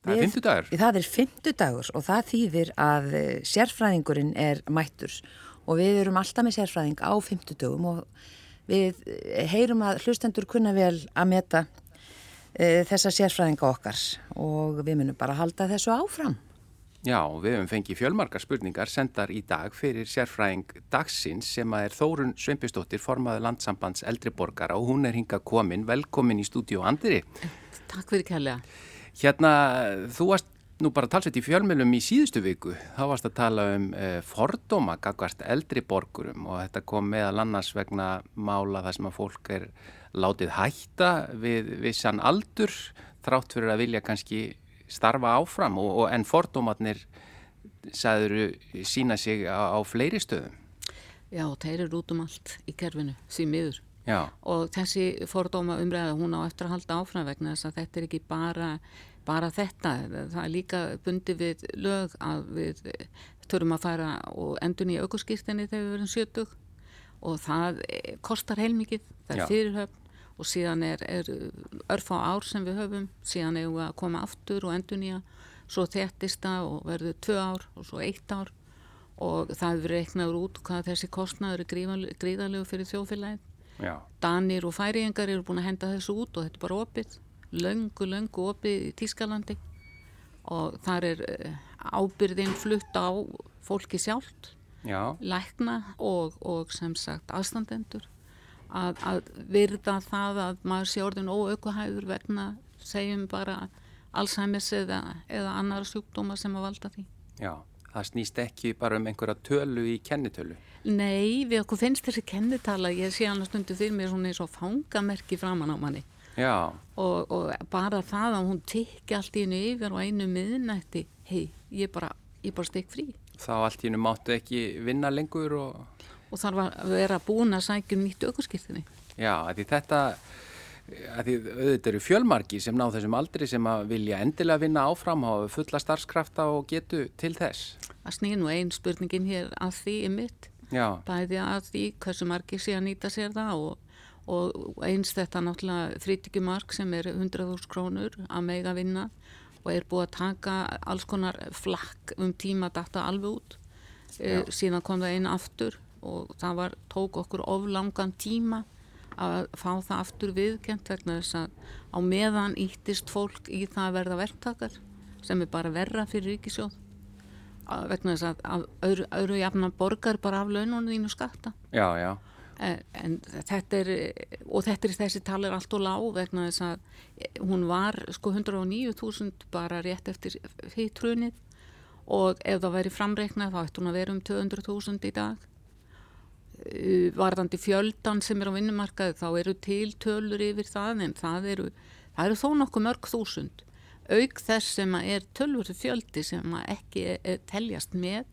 Það er fymtudagur? Það er fymtudagur og það þýðir að eh, sérfræðingurinn er mættur og við erum alltaf með sérfræðing á fymtudagum og við eh, heyrum að hlustendur kunna vel að meta e, þessa sérfræðinga okkar og við munum bara halda þessu áfram. Já, við hefum fengið fjölmarkar spurningar sendar í dag fyrir sérfræðing dagsins sem að er Þórun Sveinbjörnsdóttir, formaði landsambands eldriborgar og hún er hinga komin, velkomin í stúdíu Andri. Takk fyrir kærlega. Hérna, þú varst nú bara talsveit í fjölmjölum í síðustu viku. Þá varst að tala um eh, fordóma gagvart eldri borgurum og þetta kom meðal annars vegna mála þar sem að fólk er látið hætta við vissan aldur þrátt fyrir að vilja kannski starfa áfram og, og en fordómatnir sagður sína sig á, á fleiri stöðum. Já, þeir eru út um allt í kerfinu, síðan miður. Já. Og þessi fordóma umræða hún á eftir að halda áfram vegna þess að þetta er ekki bara bara þetta, það er líka bundi við lög að við þurfum að fara og endun í aukurskýrstinni þegar við verum 70 og það kostar heilmikið, það er fyrirhöfn. Og síðan er, er örf á ár sem við höfum, síðan er við að koma aftur og endun í að svo þéttist það og verður tvö ár og svo eitt ár. Og það hefur reiknaður út hvað þessi kostnaður er gríðalegu fyrir þjóðfélagin. Danir og færiengar eru búin að henda þessu út og þetta er bara opið löngu, löngu opið í Tískalandi og þar er eh, ábyrðin flutt á fólki sjálft, Já. lækna og, og sem sagt aðstandendur að, að virða það að maður sé orðin óaukuhæður vegna segjum bara Alzheimer's eða, eða annar sjúkdóma sem að valda því. Já, það snýst ekki bara um einhverja tölu í kennitölu. Nei, við okkur finnst þessi kennitala, ég sé alveg stundu fyrir mér svona eins og fangamerki framann á manni og, og bara það að hún tikki allt í hennu yfir og einu miðnætti hei, ég bara, bara stek frí. Þá allt í hennu máttu ekki vinna lengur og, og þarf að vera búin að sækja um nýtt aukurskiptinni Já, því þetta því auðvitað eru fjölmarki sem ná þessum aldri sem að vilja endilega vinna áfram á fulla starfskrafta og getu til þess. Það snýr nú einn spurningin hér að því er mitt. Já. bæði að því hversu margi sé að nýta sér það og og eins þetta náttúrulega frítikjumark sem er 100.000 krónur að mega vinna og er búið að taka alls konar flakk um tíma data alveg út. E, síðan kom það einu aftur og það var, tók okkur oflangan tíma að fá það aftur viðkent vegna þess að á meðan íttist fólk í það að verða verktakar sem er bara verra fyrir ríkisjóð vegna þess að, að öðru, öðru jafna borgar bara af laununum þínu skatta. Já, já En, þetta er, og þetta er þessi talir allt og lág vegna þess að hún var sko 109.000 bara rétt eftir hittrunið og ef það væri framreiknað þá ætti hún að vera um 200.000 í dag. Varðandi fjöldan sem er á vinnumarkaði þá eru til tölur yfir það en það eru, það eru þó nokkuð mörg þúsund. Auk þess sem er tölur fjöldi sem ekki er, er teljast með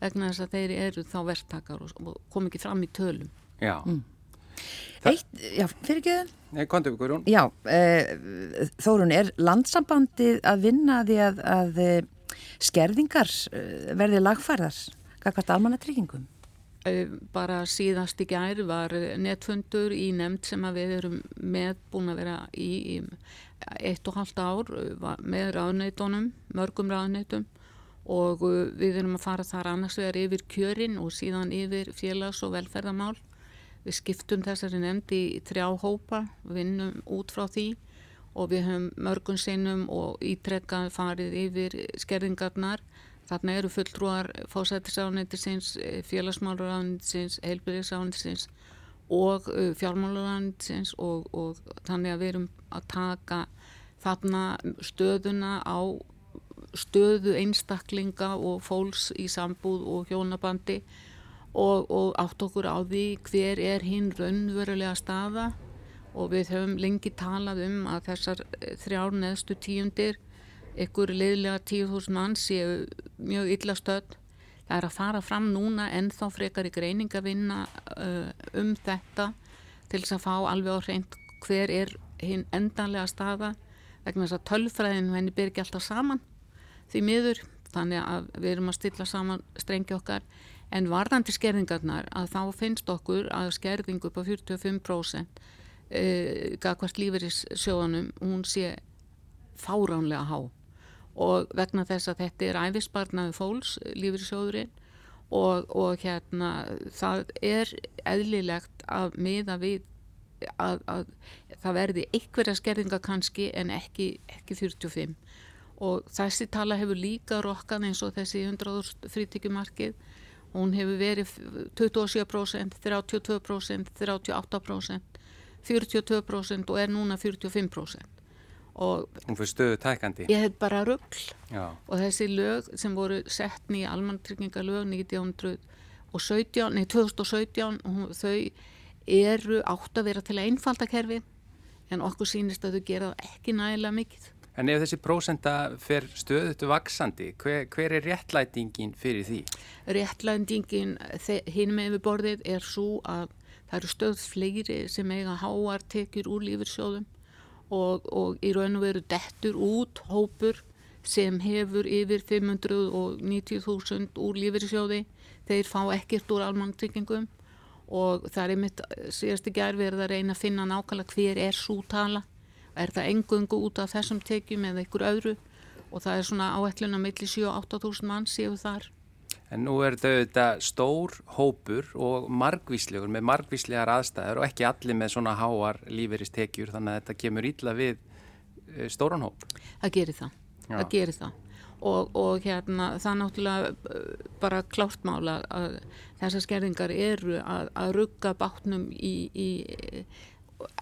vegna þess að þeir eru þá verktakar og, og kom ekki fram í tölum. Já. Mm. Eitt, já, fyrir ekki það? Nei, kontu ykkur hún. Já, e, Þórun, er landsambandið að vinna því að, að e, skerðingar e, verði lagfærðar? Hvað hvert almanna tryggingum? Bara síðast í gær var netfundur í nefnd sem við erum með búin að vera í, í eitt og halvt ár með ráðneitunum, mörgum ráðneitum og við erum að fara þar annars vegar yfir kjörin og síðan yfir félags- og velferðamál Við skiptum þessari nefndi í þrjá hópa, vinnum út frá því og við höfum mörgun sinnum og ítrekkað farið yfir skerðingarnar. Þarna eru fulltrúar fósættisráðnættisins, félagsmálurráðnættisins, heilbyrðisráðnættisins og uh, fjármálurráðnættisins og, og þannig að við erum að taka þarna stöðuna á stöðu einstaklinga og fólks í sambúð og hjónabandi og, og átt okkur á því hver er hinn raunverulega staða. Og við höfum lengi talað um að þessar eh, þrjár neðstu tíundir ykkur liðlega tíu þúsund mann séu mjög illa stödd. Það er að fara fram núna en þá frekar í greiningavinna uh, um þetta til þess að fá alveg á hreint hver er hinn endanlega staða vegna þess að tölfræðinu henni byrgi alltaf saman. Því miður þannig að við erum að stilla saman strengi okkar En varðandi skerðingarnar að þá finnst okkur að skerðingu på 45% e, gagvart líferissjóðanum hún sé fáránlega há. Og vegna þess að þetta er æfisbarnaði fólks, lífyrsjóðurinn og, og hérna það er eðlilegt að miða við að, að það verði einhverja skerðinga kannski en ekki, ekki 45 og þessi tala hefur líka rokkað eins og þessi 100 frítíkumarkið hún hefur verið 27%, 32%, 38%, 42% og er núna 45%. Og hún fyrir stöðu tækandi? Ég hef bara ruggl og þessi lög sem voru sett nýja almantryggingalög 1917, nei 2017, þau eru átt að vera til að einfalda kerfi en okkur sínist að þau gera ekki nægilega mikið. En ef þessi prósenda fer stöðutu vaksandi, hver, hver er réttlætingin fyrir því? Réttlætingin hinn með við borðið er svo að það eru stöð fleiri sem eiga háar tekjur úr lífyrsjóðum og, og í raun og veru dettur út hópur sem hefur yfir 590.000 úr lífyrsjóði. Þeir fá ekkert úr almanntryggingum og það er einmitt síðast ekki erfið að reyna að finna nákvæmlega hver er svo tala er það engungu út af þessum tekjum eða ykkur öðru og það er svona áætlun að milli 7-8.000 mann séu þar. En nú er þetta stór hópur og margvíslegur með margvíslegar aðstæður og ekki allir með svona háar líferistekjur þannig að þetta kemur ítla við eh, stóran hóp. Það gerir það, Já. það gerir það og, og hérna það náttúrulega eh, bara klártmála að þessar skerðingar eru að, að rugga bátnum í, í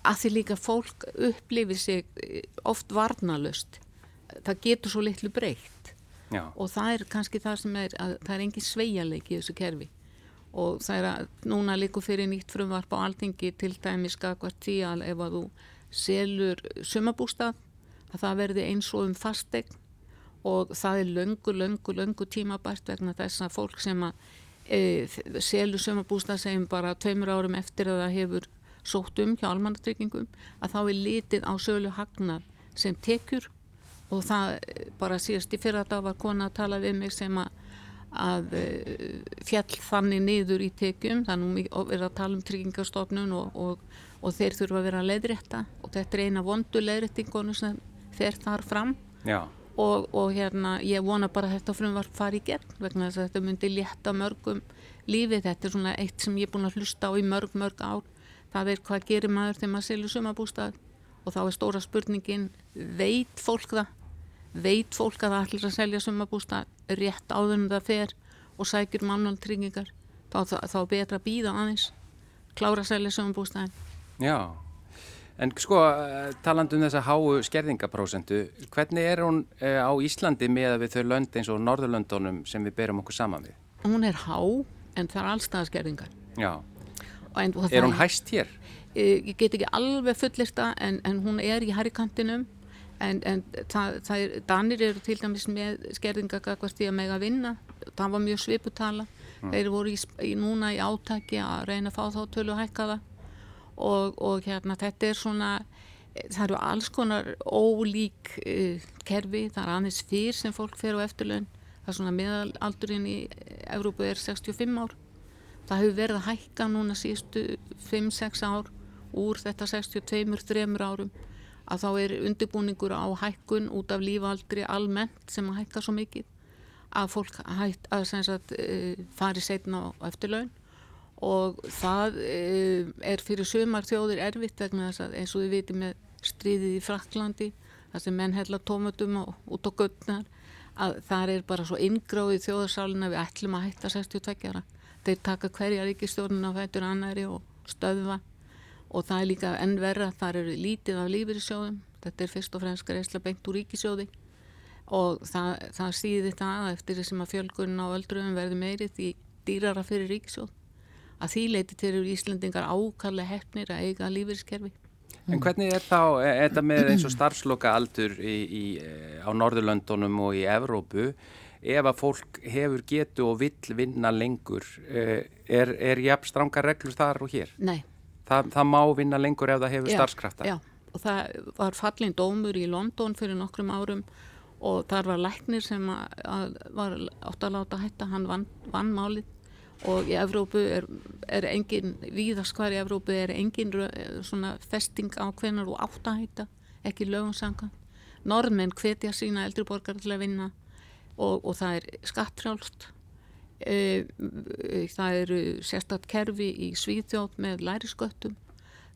að því líka fólk upplifir sig eh, oft varnalust það getur svo litlu breykt Já. og það er kannski það sem er að það er engin sveialeik í þessu kerfi. Og það er að núna líku fyrir nýtt frumvarp á alþingi til dæmis skakvart að ef að þú selur sumabústað að það verði eins og um fastegn og það er löngu, löngu, löngu tímabært vegna þess að fólk sem að e, selur sumabústað segjum bara tveimur árum eftir að það hefur sótt um hjá almannatryggingum að þá er litið á sölu hagnar sem tekjur. Og það eh, bara síðast í fyrra dag var kona að tala við mig sem að, að eh, fjall þannig niður í tekjum. Þannig að við erum að tala um tryggingastofnun og, og, og þeir þurfa að vera að leiðrætta og þetta er eina vondu leiðrættingonu sem fer þar fram. Og, og hérna ég vona bara að þetta frumvarp fari í gegn vegna þess að þetta myndi létta mörgum lífið, þetta er svona eitt sem ég er búin að hlusta á í mörg mörg ár það er hvað gerir maður þegar maður selur sumabústað og þá er stóra spurningin veit fólk það? Veit fólk að það ætlir að selja sumabústað rétt áður en það fer og sækjur mannaldryggingar þá, þá betra að býða aðeins klára að selja sumabústaðin Já, en sko talandu um þessa háu skerðingaprósentu hvernig er hún eh, á Íslandi með við þau lönd eins og Norðurlöndunum sem við berum okkur saman við? Hún er há en það er allstaðaskerðingar Já er hún hæst hér? Ég get ekki alveg fullista en, en hún er í harrikantinum en, en það, það er, Danir eru til dæmis með skerðingagakvart í að mega vinna, það var mjög sviputala. Mm. þeir voru í, í, núna í átaki að reyna að fá þá tölu hækkaða og, og hérna þetta er svona það eru alls konar ólík uh, kerfi, það er aðeins fyrr sem fólk fer á eftirlaun. Það er svona meðalaldurinn í Európu er 65 ár það hefur verið að hækka núna síðustu 5-6 ár úr þetta 62-3 árum að þá er undirbúningur á hækkun út af lífaldri almennt sem að hækka svo mikið að fólk hætt að sagt, uh, fari setna á eftirlaun. Og það uh, er fyrir sömar þjóðir erfitt vegna þess að eins og við vitum með stríðið í Fraklandi þar sem menn hella tómatum út á göttnar að það er bara svo ingráðið þjóðarsálina við ætlum að hætta 62 ára þeir taka hverja ríkistjórnuna á fættur annari og stöðva. Og það er líka enn verra, þar eru lítið af lífyrirsjóðum, þetta er fyrst og fremst greiðsla beint úr ríkisjóði og það, það síði það eftir þessum að fjölgunna á öldruðum verði meirið í dýrara fyrir ríkisjóð að því leiti til eru Íslandingar ákallega hefnir að eiga lífyriskerfi. En hvernig er þá, er þetta með eins og starfsloka aldur í, í, á Norðurlöndunum og í Evrópu ef að fólk hefur getu og vill vinna lengur eh, er, er jafn stranga reglur þar og hér? Nei. Þa, það má vinna lengur ef það hefur starfskrafta? Já, og það var fallin dómur í London fyrir nokkrum árum og þar var læknir sem að, að var átt að láta hætta, hann vann, vann málið og í Evrópu er, er engin, víðaskvar í Evrópu er engin svona festing á hvenar og átt að hætta, ekki lögumsanga norðmenn hvetja sína eldriborgar til að vinna og, og það er skattfrjálst. E, það eru sérstatt kerfi í Svíþjótt með lærisköttum.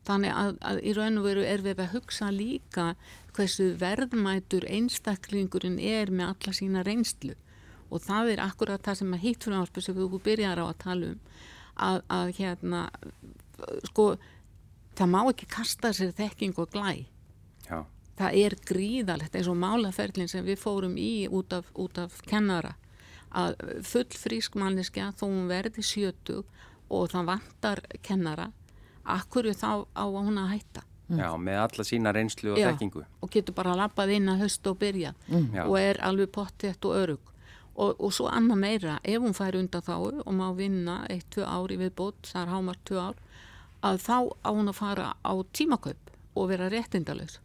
Þannig að, að í raun og veru er við að hugsa líka hversu verðmætur einstaklingurinn er með alla sína reynslu. Og það er akkurat það sem að hitt fyrir áspil sem við byrjar á að tala um að, að hérna sko það má ekki kasta sér þekking og glæ. Já. Það er gríðalegt eins og málaferlin sem við fórum í út af, út af kennara. Að full frísk manneskja þó hún verði sjötu og það vantar kennara akkur þá á hún að hætta? Já, með alla sína reynslu og Já, þekkingu. og getur bara lappað inn að höst og byrja Já. og er alveg pottett og örug og, og svo annað meira, ef hún fær undan þá og má vinna eitt, tvö ár í viðbót það er hámar tvö ár að þá á hún að fara á tímakaup og vera réttindalus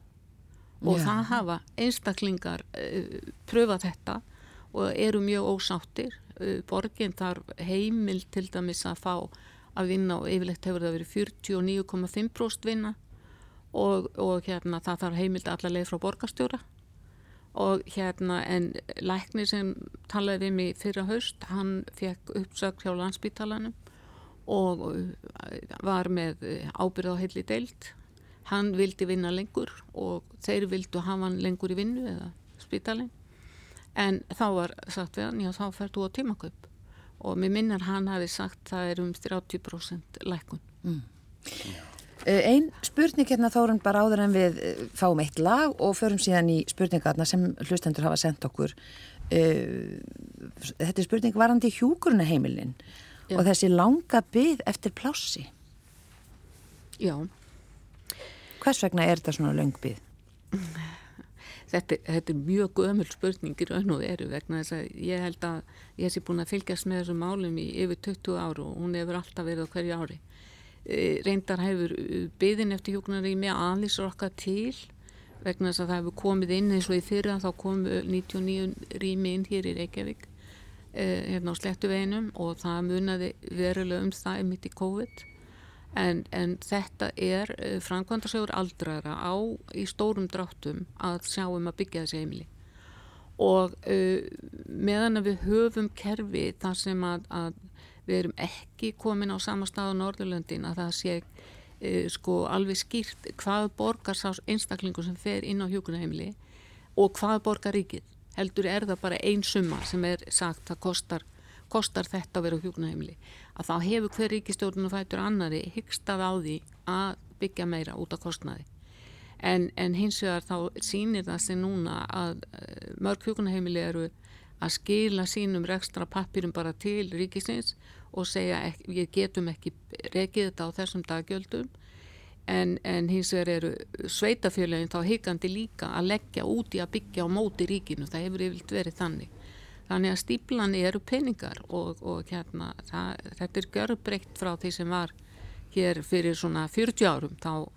og Já. það hafa einstaklingar uh, pröfað þetta og eru mjög ósáttir. Uh, borgin þarf heimil til dæmis að fá að vinna og yfirleitt hefur það verið 49,5% vinna og, og hérna það þarf heimild allarleið frá borgarstjóra. Og hérna en læknir sem talaði við mig fyrra haust hann fekk uppsökt hjá landsbítalanum og uh, var með ábyrð á heilli deild hann vildi vinna lengur og þeir vildu hafa hann lengur í vinnu eða spítalin en þá var sagt við hann já þá færðu á tímakaup og mér minnar hann hafi sagt það er um 30% lækun Einn spurning hérna þórun bara áður en við eh, fáum eitt lag og förum síðan í spurningarna sem hlustendur hafa sendt okkur. Eh, Þetta er spurning varandi hjúgrunaheimilin Já. og þessi langa byð eftir plássi. já Hvers vegna er þetta svona löng byð? Þetta, þetta er mjög gömul spurning í raun og veru vegna þess að ég held að ég sé búin að fylgjast með þessum málum í yfir 20 áru og hún hefur alltaf verið á hverju ári. E, reyndar hefur byðin eftir hjúknarými aðlis okkar til vegna þess að það hefur komið inn eins og í fyrra þá kom 99 rými inn hér í Reykjavík e, hérna á slettuveginum og það munaði verulega um það mitt í COVID En, en þetta er uh, framkvæmdarsögur aldrara á í stórum dráttum að sjáum að byggja þessi heimili. Og uh, meðan að við höfum kerfi þar sem að, að við erum ekki komin á sama stað á Norðurlöndin að það sé uh, sko alveg skýrt hvað borgar sá einstaklingu sem fer inn á hjókunaheimili og hvað borgar ríkið. Heldur er það bara ein summa sem er sagt að kostar kostar þetta að vera á hjúknaheimili að þá hefur hver ríkistjórnum fætur annari hyggstað á því að byggja meira út af kostnaði. En, en hins vegar þá sýnir það sig núna að uh, mörg hjúknaheimili eru að skila sínum rekstra pappirum bara til ríkisins og segja ek, við getum ekki rekið þetta á þessum daggjöldum. En, en hins vegar eru sveitafjölögin þá hyggandi líka að leggja út í að byggja á móti ríkinu, það hefur yfirlt verið þannig Þannig að stíplan eru peningar og, og hérna, það, þetta er görbreytt frá því sem var hér fyrir svona 40 árum. Þá,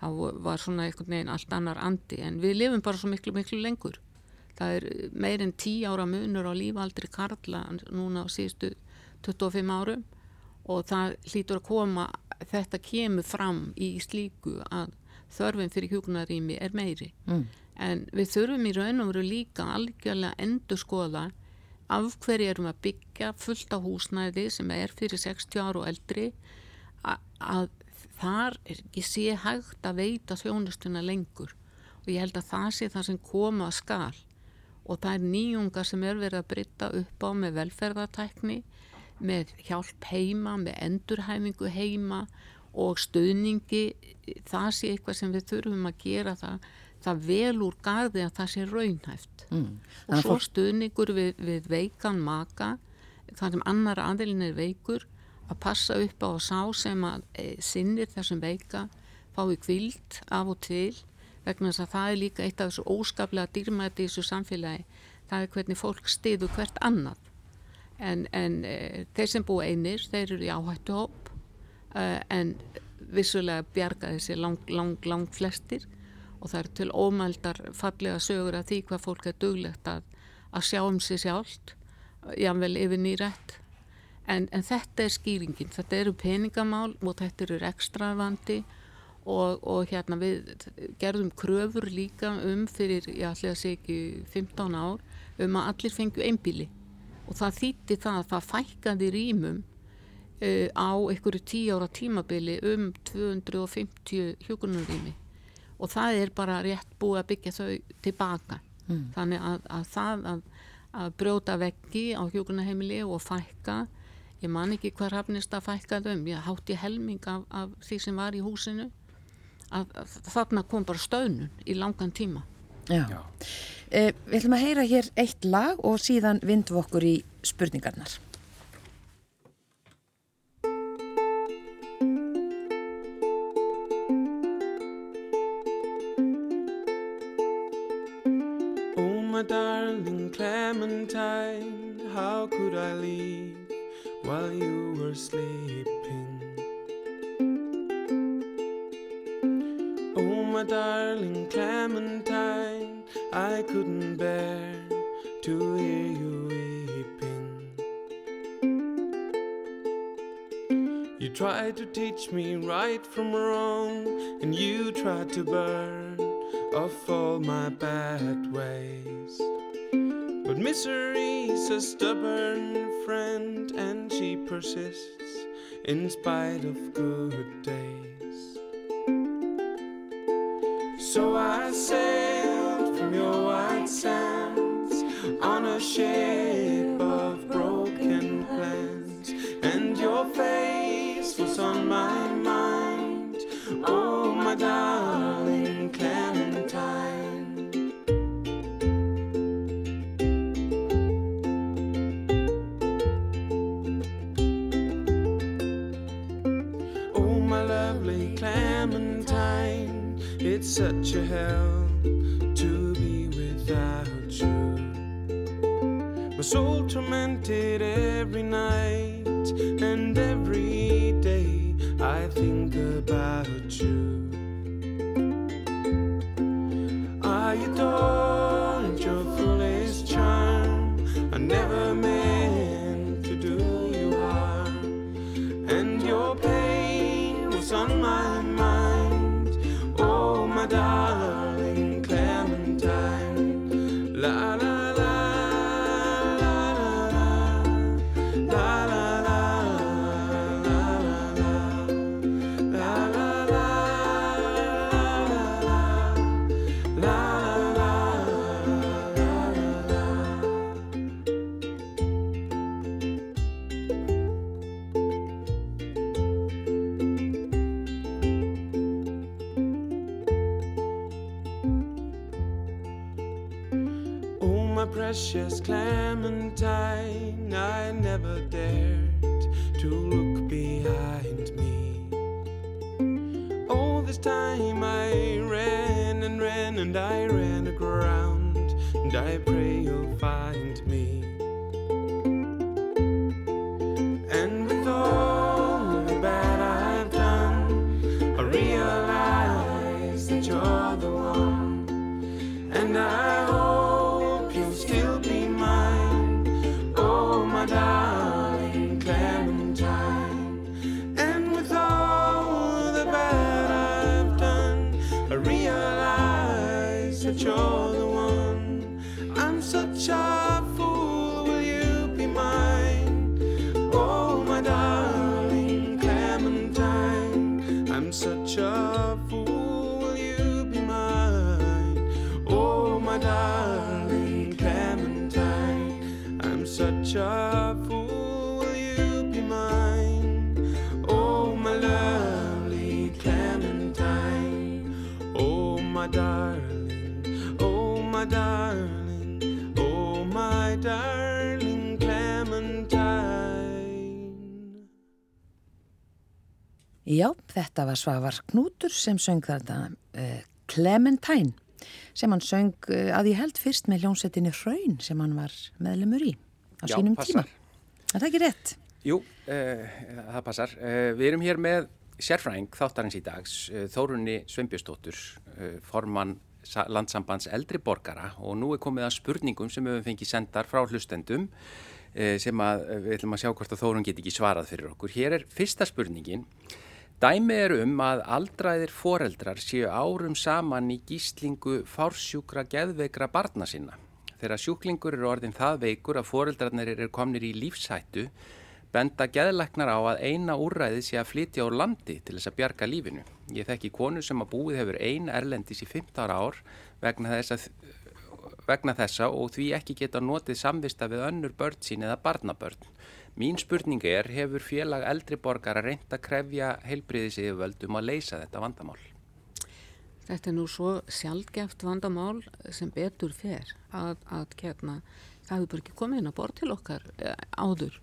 þá var svona einhvern veginn allt annar andi en við lifum bara svo miklu, miklu lengur. Það er meirinn 10 ára munur á lífaldri Karla núna á síðustu 25 árum og það hlýtur að koma, þetta kemur fram í slíku að þörfin fyrir hjúknarými er meiri. Mm. En við þurfum í raun og veru líka algjörlega endur skoða af hverju erum að byggja fullt á húsnæði sem er fyrir 60 ára og eldri? Að, þar er ekki sé hægt að veita þjónustuna lengur og ég held að það sé það sem koma skal. Og það er nýjungar sem er verið að brytta upp á með velferðartækni með hjálp heima, með endurhæfingu heima og stöðningi það sé eitthvað sem við þurfum að gera það það vel úr gardi að það sé raunhæft. Mm. og svo stuðningur við, við veikan maka þar sem annar aðilin er veikur að passa upp á að sá sem að e, sinnir þessum veika fái kvild af og til vegna þess að það er líka eitt af þessu óskaplega dýrmæti í þessu samfélagi það er hvernig fólk stiður hvert annað. En, en e, þeir sem búa einir þeir eru í áhættu hóp e, en vissulega bjarga þessi lang, lang, lang flestir og það er til ómældar fallega sögur að því hvað fólk er duglegt að, að sjá um sig sjálft, jável yfir nýrætt. En, en þetta er skýringin, þetta eru peningamál og þetta eru ekstravandi og, og hérna við gerðum kröfur líka um fyrir, ég ætla að segja ekki 15 ár, um að allir fengju einbíli og það þýtti það að það fækkaði rýmum uh, á einhverju tíu ára tímabili um 250 hjókunarrými og það er bara rétt búið að byggja þau tilbaka. Mm. þannig að, að það að, að brjóta veggi á hjókunarheimili og fækka ég man ekki hvað rafnist að fækka þau ég hátti helming af, af því sem var í húsinu. Að, að þarna kom bara stöðnun í langan tíma. Já, Já. Eh, Við ætlum að heyra hér eitt lag og síðan vindum okkur í spurningarnar Clementine How could I leave while you were sleeping Oh my darling Clementine I couldn't bear to hear you weeping. You tried to teach me right from wrong, and you tried to burn off all my bad ways. Misery's a stubborn friend, and she persists in spite of good days. So I sailed from your white sands on a ship of broken plans, and your face was on my mind. Oh, my darling hell precious Clementine, I never dared to look behind me. All this time I ran and ran and I ran aground, and I pray I'm such a fool, Já, þetta var Svavar Knútur sem söng þetta uh, Clementine sem hann söng uh, að ég held fyrst með hljómsettinni Hraun sem hann var meðlemur í á Já, sínum passar. tíma. Er það ekki rétt? Jú, uh, það passar. Við erum hér með sérfræðing þáttarins í dags, Þórunni Sveinbjörnsdóttur, uh, formann sa- landsambands eldri borgara og nú er komið að spurningum sem við höfum fengið sendar frá hlustendum sem að við ætlum að sjá hvort að Þórun get ekki svarað fyrir okkur. Hér er fyrsta spurningin. Dæmi er um að aldraðir foreldrar séu árum saman í gíslingu fársjúkra geðveikra barna sinna. Þegar sjúklingur eru orðin það veikur að foreldrarnir eru komnir í lífshættu, benda geðleiknar á að eina úrræði sé að flytja á landi til þess að bjarga lífinu. Ég þekki konu sem að búið hefur ein erlendis í 15 ár vegna þess vegna þessa og því ekki geta notið samvista við önnur börn sín eða barnabörn. Mín spurning er, hefur félag eldri borgar að reynda að krefja heilbriðis yfirvöldum að leysa þetta vandamál? Þetta er nú svo sjálfgeft vandamál sem betur fer að, að kérna, það hefur bara ekki komið inn að bort til okkar eh, áður.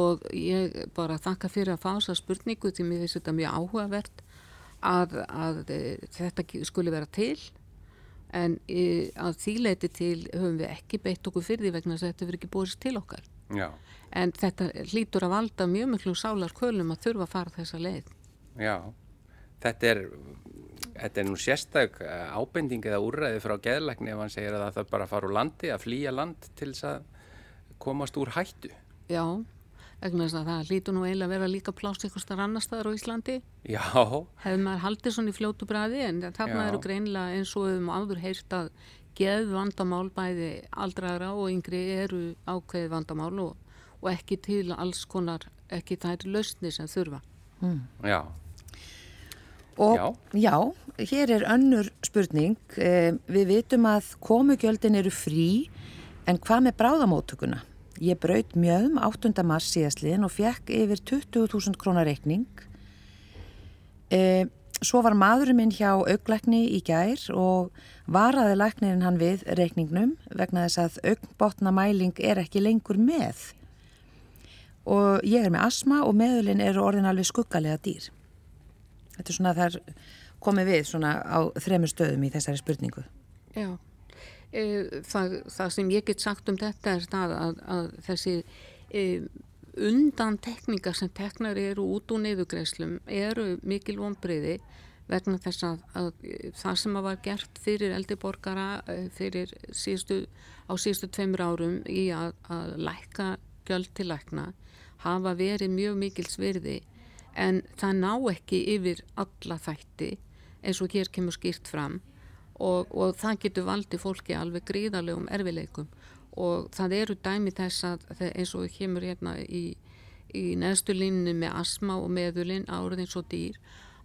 Og ég bara þakka fyrir að fá þessa spurningu til mér finnst þetta mjög áhugavert að, að eh, þetta skuli vera til. En e, að þýleiti til höfum við ekki beitt okkur fyrir því vegna að þetta verður ekki búist til okkar Já. en þetta hlýtur að valda mjög miklu sálar kvölum að þurfa að fara þessa leið Já, þetta er þetta er nú sérstak eh, ábending eða úrræði frá geðlækni ef hann segir að það bara fara úr landi að flýja land til þess að komast úr hættu Já, vegna þess að það hlýtur nú eiginlega að vera líka plást eitthvað starf annar staðar á Íslandi Já. Hefur maður haldið svona í fljótu bræði en þarna Já. eru greinlega eins og við um áður heyrt að geð vandamál bæði aldraðra og yngri eru ákveði vandamál og, og ekki til alls konar, ekki þær lausni sem þurfa. Já. Og Já. já, hér er önnur spurning. Eh, Við vitum að komugjöldin eru frí, en hvað með bráðamóttökuna? Ég braut mjögum 8. mars síðastliðin og fekk yfir 20.000 krónar reikning. Eh, Svo var maðurinn minn hjá auglækni í gær og varaði læknirinn hann við reikningnum vegna þess að augnbotna mæling er ekki lengur með. Og ég er með asma og meðulinn eru orðin alveg skuggalega dýr. Þetta er svona þar komið við svona á þremur stöðum í þessari spurningu. Já, e, það, það sem ég get sagt um þetta er það að, að þessi e, undan tekníkar sem teknar eru út úr neyðugreislum eru mikil vonbriði vegna þess að, að það sem að var gert fyrir eldri borgara e, fyrir síðustu, á síðustu tveimur árum í að, að lækka gjöld til lækna hafa verið mjög mikil svirði en það ná ekki yfir alla þætti eins og hér kemur skýrt fram. Og, og það getur valdið fólki alveg gríðarlegum erfileikum og það eru dæmi þess að eins og kemur hérna í, í neðstu línni með asma og meðulinn áriðin svo dýr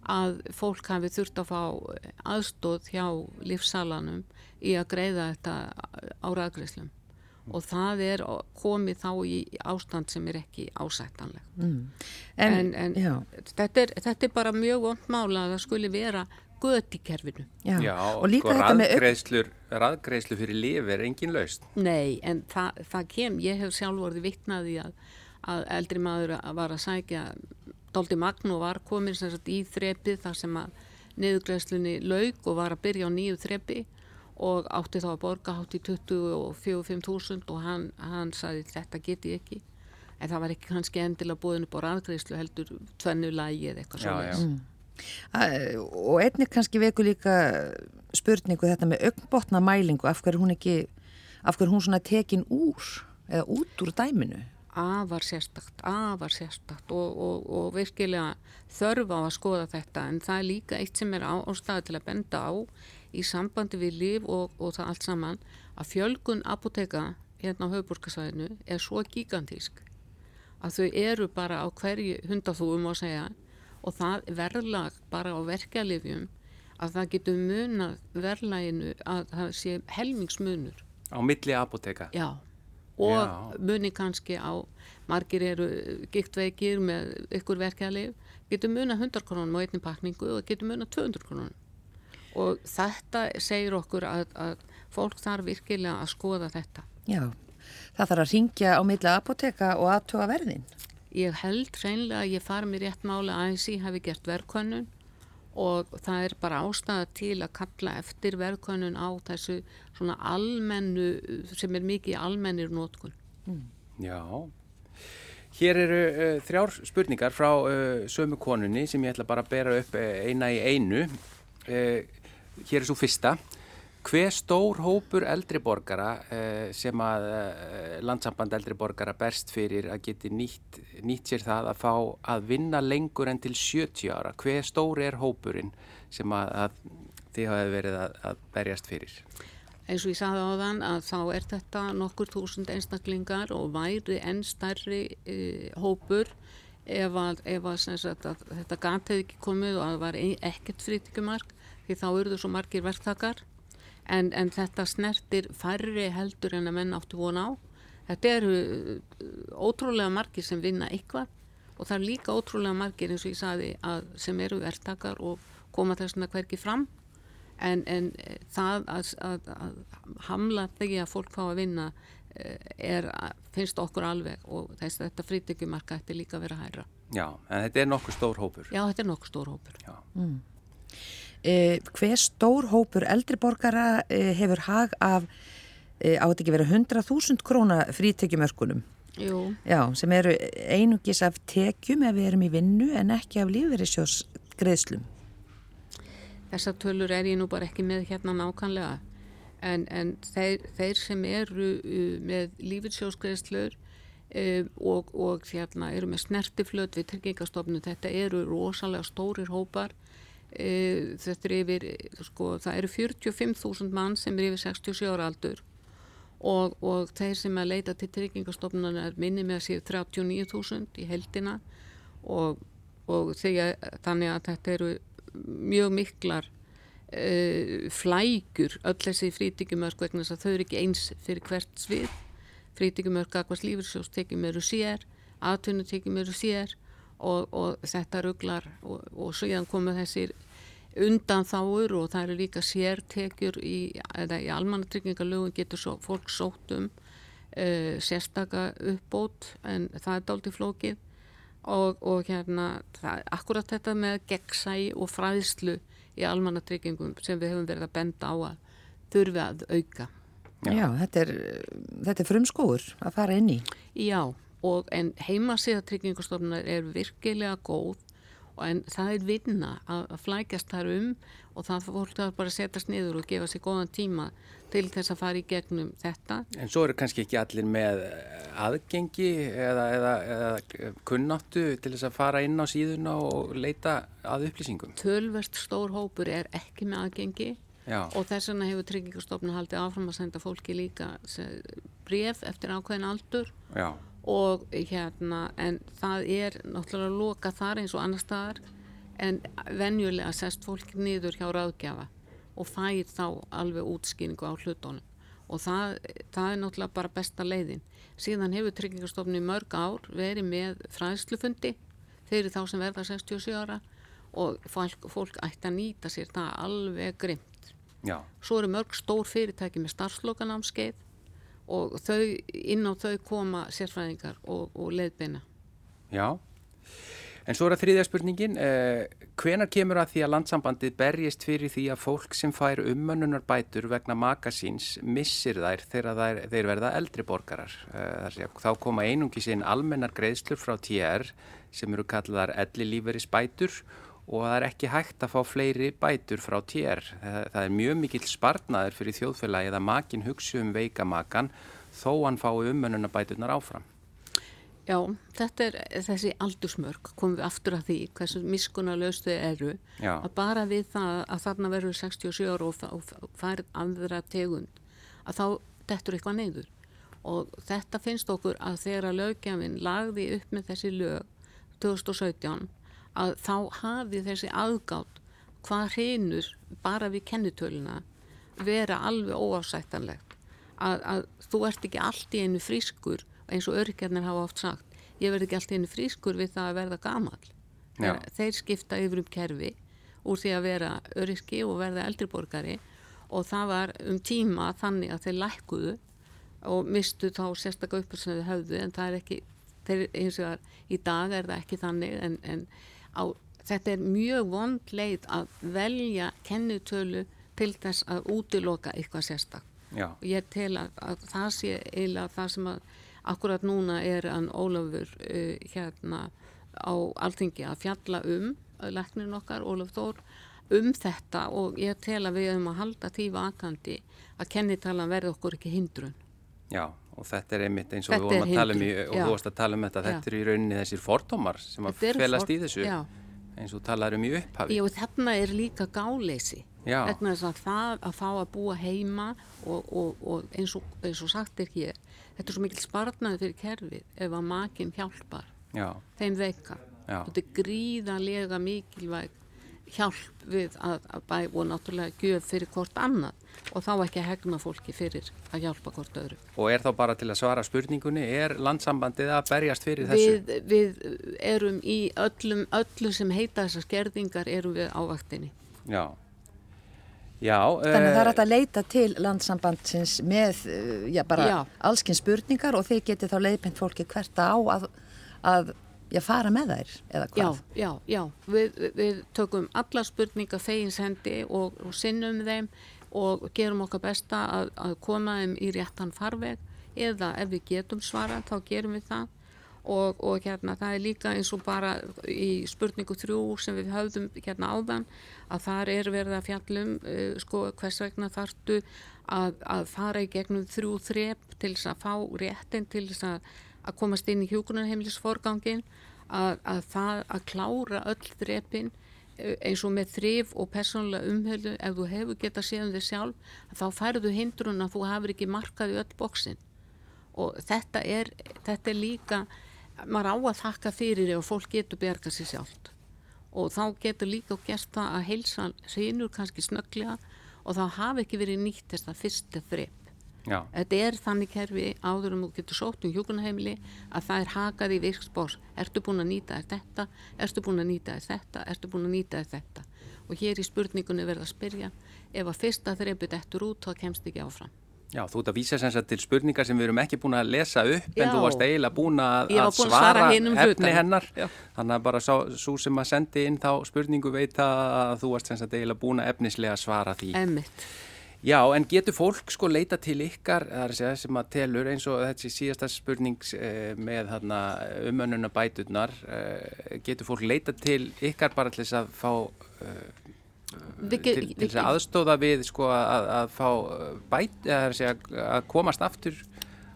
að fólk hafi þurft að fá aðstóð hjá lífsalanum í að greiða þetta á ræðgreislum og það er komið þá í ástand sem er ekki ásættanleg En, en, en já, þetta, er, þetta er bara mjög vond mála að það skuli vera göt í kerfinu. já. Já, og líka sko, þetta með raðgreiðslu fyrir lifi er engin laust. Nei, en það, það kem, ég hef sjálf orðið vitnaði að, að eldri maður að var að sækja Dóldi Magn og var komin sem sagt í þrepið þar sem að niðurgreiðslunni laug og var að byrja á nýju þrepi og átti þá að borga hátt í 24-5.000 og hann, hann sagði þetta get ég ekki en það var ekki kannski endilega búin upp á raðgreiðslu heldur tvennu lagi eða eitthvað svona og einnig kannski veku líka spurningu þetta með augnbotna mælingu af hverju hún ekki af hverju hún svona tekin úr eða út úr dæminu? Afar sérstakt, afar sérstakt og, og, og virkilega þörf á að skoða þetta. En það er líka eitt sem er á, ástæða til að benda á í sambandi við líf og, og það allt saman að fjölgun apoteka hérna á höfuborgarsvæðinu er svo gigantísk að þau eru bara á hverju hundathúum að segja og það verðlag bara á verkjalifjum að það getur munað verðlaginu að það sé helmingsmunur Á milli apoteka. Já, og Já. muni kannski á, margir eru giktveikir með ykkur verkeflið, getur muna 100 krónum á einni pakningu og getur muna 200 krónum. Og þetta segir okkur að, að fólk þarf virkilega að skoða þetta. Já, það þarf að ringja á milli apoteka og aðtuga verðin Ég held hreinlega að ég fari mér rétt máli að ANSI hafi gert verðkönnun og það er bara ástæða til að kalla eftir verðkönnun á þessu svona almennu, sem er mikið í almennir nótkun. Já. Hér eru uh, þrjár spurningar frá uh, sömu konunni sem ég ætla bara að bera upp uh, eina í einu. Uh, hér er svo fyrsta. Hver stór hópur eldri borgara uh, sem að uh, landsamband eldri borgara berst fyrir að geti nýtt, nýtt sér það að fá að vinna lengur en til 70 ára? Hver stór er hópurinn sem að, að þið hafa verið að, að berjast fyrir? eins og ég sagði á þann að þá er þetta nokkur þúsund einstaklingar og væri enn stærri e, hópur ef að, ef að, sagt, þetta gati hefði ekki komið og að það var ekkert frítíkumark því þá eru þau svo margir verktakar en, en þetta snertir færri heldur en að menn áttu vona á þetta eru e, ótrúlega margir sem vinna eitthvað og það er líka ótrúlega margir eins og ég sagði að sem eru verktakar og koma þessuna hverki fram en, en eh, það að, að, að hamla þegi að fólk fá að vinna eh, er, finnst okkur alveg og þess að þetta frítökjumarka ætti líka að vera hæra. Já, en þetta er nokkur stór hópur. Já, þetta er nokkur stór hópur. Mm. Eh, hver stór hópur eldriborgara eh, hefur hag af eh, á þetta ekki verið 100.000 króna. Já, sem eru einungis af tekjum ef við erum í vinnu en ekki af lífverðisjósgreðslum. Þessar tölur er ég nú bara ekki með hérna nákvæmlega en, en þeir, þeir sem eru uh, með lífitsjóskreðslur uh, og, og hérna, eru með snertiflöt við tryggingastofnum, þetta eru rosalega stórir hópar þetta er yfir, sko, það eru 45.000 mann sem er yfir 67 ára aldur. Og, og þeir sem að leita til tryggingastofnun er minni með að séu 39.000 í heldina og, og þegar, þannig að þetta eru mjög miklar uh, flægur öll þessi frítíkumörk vegna þess að þau eru ekki eins fyrir hvert svið. Frítíkumörk akkvæmst lífursjóstekjum eru sér aðtunutekjum eru sér og, og þetta rugglar og, síðan komu þessir undan þáur og það eru líka sértekjur í, í almannatryggingalögun getur svo, fólk sótt um uh, sérstaka uppbót en það er dálítið flókið og, og hérna, það, akkurat þetta með gegnsæ og fræðslu í almannatryggingum sem við höfum verið að benda á að þurfi að auka. Já, Já þetta er, er frumskóur að fara inn í. Já, og en heimasíðatryggingarstofnunar er virkilega góð en það er vinna að, flækjast þar um og það fólk þarf bara að setjast niður og gefa sér góðan tíma til þess að fara í gegnum þetta. En svo eru kannski ekki allir með aðgengi eða, eða, eða kunnáttu til þess að fara inn á síðuna og leita að upplýsingum? Tölverst stór hópur er ekki með aðgengi Já. og þess vegna hefur Tryggingastofnun haldið áfram að senda fólki líka bref eftir ákveðin aldur Já. Og hérna en það er náttúrulega að loka þar eins og annar staðar en venjulega sest fólki niður hjá ráðgjafa og fær þá alveg útskýningu á hlutónum og það, það er náttúrulega bara besta leiðin. Síðan hefur Tryggingastofni mörg ár verið með fræðslufundi fyrir þá sem verða 67 ára og fólk, fólk ætti að nýta sér það alveg grimt. Já. Svo eru mörg stór fyrirtæki með starfslokanámskeið og þau, inn á þau koma sérfræðingar og, og leiðbeina. Já. En svo er það þriðja spurningin, eh, hvenar kemur að því að landsambandið berjist fyrir því að fólk sem fær umönnunar bætur vegna makasíns missir þær þegar þær, þeir verða eldri borgarar? Eh, þá koma einungi sín almennar greiðslur frá TR sem eru kallaðar elli líferis bætur og það er ekki hægt að fá fleiri bætur frá TR. Það, það er mjög mikill spartnaður fyrir þjóðfélagi að makin hugsu um veikamakan þó hann fái umönnunar bæturnar áfram. Já, þetta er þessi aldursmörk, komum við aftur að því hversu miskunarlaust þau eru Já. að bara við það að þarna verður 67 ára og, og færð andra tegund að þá dettur eitthvað neyður og þetta finnst okkur að þegar að lögjafinn lagði upp með þessi lög 2017 að þá hafi þessi aðgátt hvað hrinur bara við kennitöluna vera alveg óásættanlegt. Að, að þú ert ekki allt í einu frískur eins og örkjarnir hafa oft sagt ég verð ekki alltaf einu frískur við það að verða gamal Já. þeir skipta yfir um kerfi úr því að vera öryrki og verða eldriborgari og það var um tíma þannig að þeir lækkuðu og mistu þá sérstaklega upp sem þau höfðu en það er ekki þeir, eins og það í dag er það ekki þannig en, en á, þetta er mjög vond leið að velja kennutölu til þess að útiloka eitthvað sérstak og ég tel að, að það sé eiginlega það sem að akkurat núna er hann Ólafur uh, hérna á alþingi að fjalla um uh, leknin okkar, Ólaf Þór um þetta. Og ég tel að við höfum að halda því vakandi að kennitalan verði okkur ekki hindrun. Já, og þetta er einmitt eins og þetta við vorum að tala um í, og þú varst að tala um þetta, Já. þetta er í rauninni þessir fordómar sem að felast í þessu Já. eins og talaður um í upphafi. Jú, þarna er líka gáleysi. Já. Vegna þess að það að fá að búa heima og, og, og eins, og, eins og sagt er hér, þetta er svo mikil sparnaði fyrir kerfið ef að makinn hjálpar Já, þeim veika. Já. Þetta er gríðarlega mikilvæg hjálp við að, að bæ og náttúrulega gjöf fyrir hvort annað og þá ekki að hegna fólki fyrir að hjálpa hvort öðru. og er þá bara til að svara spurningunni, er landsambandið að berjast fyrir þessu? Við, við erum í öllum, öllu sem heita þessar skerðingar erum við á vaktinni. Já, já. Þannig að það er eh, að leita til landsambandsins með uh, já, bara Já. allskinn spurningar og þeir geti þá leiðpent fólki hvert á að, að já, fara með þær eða Já, hvað. já, já. Við, við- við tökum alla spurninga fegins hendi og, og sinnum þeim og gerum okkar besta að, að koma þeim í réttan farveg eða ef við getum svara þá gerum við það og, og hérna það er líka eins og bara í spurningu þrjú sem við höfðum hérna áðan að þar er verið að fjallum uh, sko hvers vegna þartu að, að fara í gegnum þrjú þrep til þess að fá réttin til þess að, að komast inn í hjúkunarheimilisforgangin að, að það að klára öll þrepin eh, eins og með þrif og persónulega umhöldu ef þú hefur getað séð um þig sjálf þá færðu hindrun að þú hafur ekki markað í öll bóksin og þetta er, þetta er líka maður á að þakka fyrir ef fólk getur bergað sér sjálft. Og þá getur líka gert það að heilsan sínur kannski snögglega og þá hafi ekki verið nýtt þess að fyrsta þrepp Já, Þetta er þannig kerfi áður um þú getur sótt um hjúkunarheimili að það er hakað í virksbórs. Ertu búin að nýta þér þetta? Ertu búin að nýta þér þetta? Ertu búin að nýta þér þetta? Og hér í spurningunni verða að spyrja ef að fyrsta þreipið eftir út þá kemst ekki áfram. já, þú ert að vísa sem sagt til spurningar sem við erum ekki búin að lesa upp en Já. þú varst eiginlega búin að, að að svara svara hinum efni hlutanum. hennar. Já. Þannig að bara svo sem að sendi inn þá spurningu veit að þú varst sem sagt eiginlega búin að efnislega svara því. Emmitt. Já, en getur fólk sko leita til ykkar það er að segja, sem að telur eins og þessi síðasta spurning eh, með þarna umönnuna bæturnar eh, getur fólk leita til ykkar bara til þess að fá eh, til, til þess að aðstóða við sko að, að fá eh, bæt það er að segja að komast aftur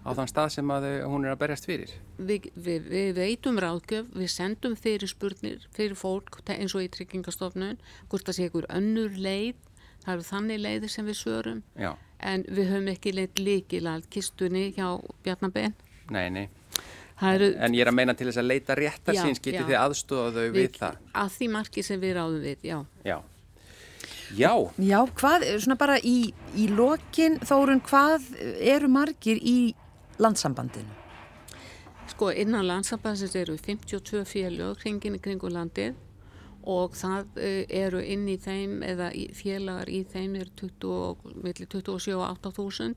á þann stað sem að eh, hún er að berjast fyrir. Við, við, við veitum ráðgjöf, við sendum fyrir spurnir fyrir fólk eins og í tryggingastofnun, hvort það sé ykkur önnur leið, það eru þannig leiðir sem við svörum, Já, en við höfum ekki leitt líkilað kistunni hjá Bjarnabenn. nei, nei. Eru En ég er að meina til þess að leita réttar Já, síns getið þið aðstóða þau við, það? að því marki sem við ráðum við, já. Já, já. Já, hvað, svona bara í, í lokin, Þórun, hvað eru margir í landsambandinu? Sko innan landsambansins eru 52 félög hringin í kringu landið og það eh, eru inn í þeim eða félagar í þeim eru 20, og- milli 27 og 8000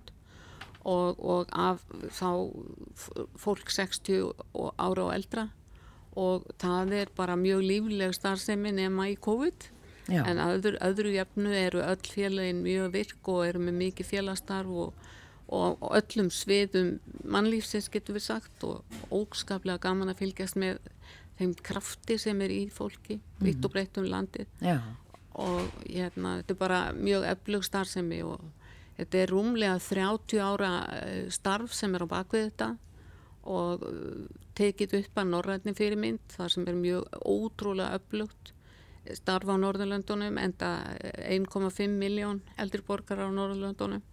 og, og af þá fólk 60 og ára og eldra. Og það er bara mjög lífleg starfsemi nema í COVID. Já. en öðru, öðru jöfnu eru öll félagin mjög virk og eru með mikið félagstarf og, og, og öllum sviðum mannlífsins getur við sagt og óskaplega gaman að fylgjast með þeim krafti sem er í fólki vitt og breytt um landið. Já. og hérna, þetta er bara mjög eflug starfsemi og þetta er rúmlega 30 ára eh, starf sem er á bakvið þetta og eh, tekið upp að norrætni fyrirmynd þar sem er mjög ótrúlega öflugt starf á Norðurlöndunum enda 1,5 miljón eldri borgarar á Norðurlöndunum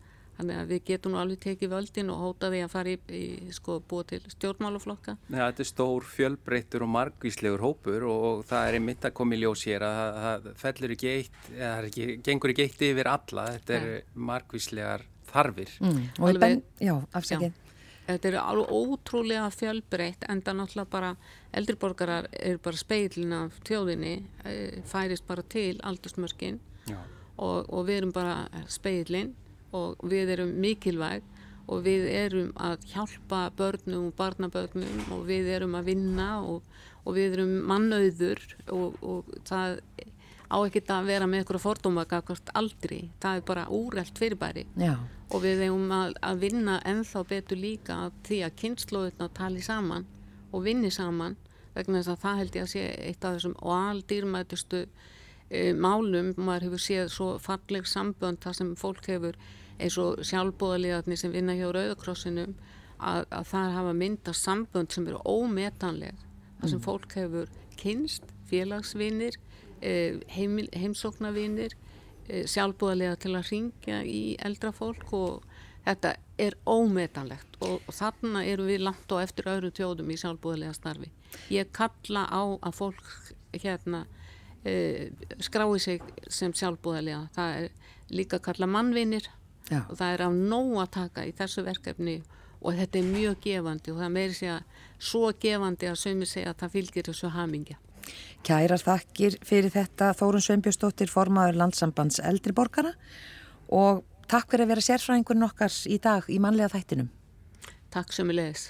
þannig að við getum nú alveg tekið völdin og hóta því að fara í, í sko búa til stjórnmálaflokka Já, þetta er stór fjölbreyttur og margvíslegur hópur og, og það er einmitt að koma í ljós hér að það, fellur ekki eitt, eða það er ekki, gengur ekki eitt yfir alla, þetta er margvíslegar þarfir. Mm. Alveg- ben, já, afsakið. Þetta er alveg ótrúlega fjölbreytt en það náttúrulega bara eldriborgarar er bara speilin af þjóðinni eh, færist bara til aldursmörkin Já. og, og við erum bara speilin og við erum mikilvæg og við erum að hjálpa börnum og barnabörnum og við erum að vinna og, og við erum mannauður og, og það á ekkert að vera með eitthvað fordóma gagvart aldri, það er bara úrelt fyrirbæri Já. og við eigum að, að vinna ennþá betur líka því að kynnslóðurna tali saman og vinni saman vegna þess að það held ég að sé eitt af þessum og aldýrmætustu e, málum, maður hefur séð svo falleg sambönd þar sem fólk hefur eins og sjálfbóðaliðarnir sem vinna hjá Rauðakrossinum að, að það hafa mynda sambönd sem eru ómetanleg þar sem mm. fólk hefur kynst, félagsvinir e, heim, heimsóknarvinir e, sjálfbóðaliðar til að ringja í eldra fólk og þetta er ómetanlegt og, og þarna eru við langt á eftir öðru tjóðum í sjálfbúðilega starfi. Ég kalla á að fólk hérna skrái sig sem sjálfbúðilega. Það er líka kalla mannvinir Já. og það er á nóg að taka í þessu verkefni og þetta er mjög gefandi og það meiri segja svo gefandi að sögum við segja að það fylgir þessu hamingja. Kærar þakkir fyrir þetta Þórun Sveinbjörnsdóttir formaður landsambands eldriborgara og Takk fyrir að vera sérfræðingun okkar í dag í manlega þættinum. Takk sem við leiðis.